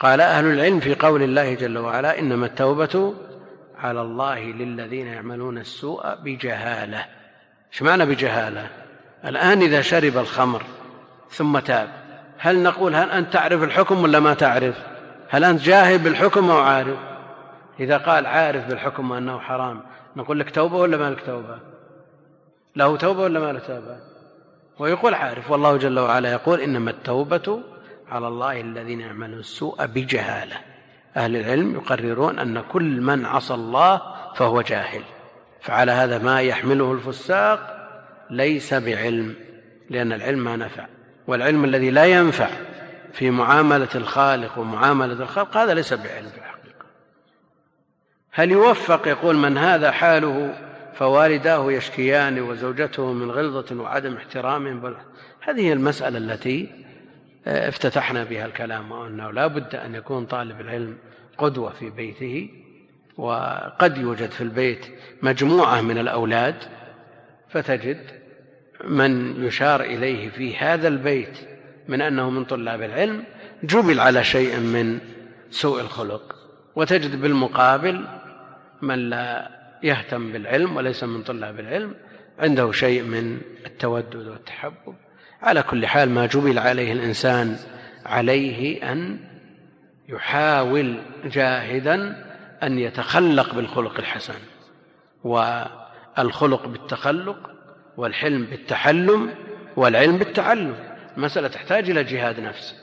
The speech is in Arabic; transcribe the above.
قال أهل العلم في قول الله جل وعلا إنما التوبة على الله للذين يعملون السوء بجهالة. إيش معنى بجهالة؟ الآن إذا شرب الخمر ثم تاب هل نقول هل أنت تعرف الحكم ولا ما تعرف؟ هل أنت جاهل بالحكم أو عارف؟ إذا قال عارف بالحكم وأنه حرام نقول لك توبة ولا ما لك توبة؟ له توبة ولا ما له توبة؟ ويقول عارف والله جل وعلا يقول إنما التوبة على الله الذين يعملون السوء بجهالة. أهل العلم يقررون أن كل من عصى الله فهو جاهل. فعلى هذا ما يحمله الفساق ليس بعلم لأن العلم ما نفع. والعلم الذي لا ينفع في معاملة الخالق ومعاملة الخلق هذا ليس بعلم في الحقيقة. هل يوفق يقول من هذا حاله فوالداه يشكيان وزوجته من غلظة وعدم احترام؟ بل هذه المسألة التي افتتحنا بها الكلام وأنه لا بد أن يكون طالب العلم قدوة في بيته وقد يوجد في البيت مجموعة من الأولاد فتجد من يشار إليه في هذا البيت من أنه من طلاب العلم جبل على شيء من سوء الخلق. وتجد بالمقابل من لا يهتم بالعلم وليس من طلاب العلم عنده شيء من التودد والتحبب. على كل حال ما جبل عليه الإنسان عليه أن يحاول جاهدا أن يتخلق بالخلق الحسن والخلق بالتخلق والحلم بالتحلم والعلم بالتعلم. المسألة تحتاج إلى جهاد نفس.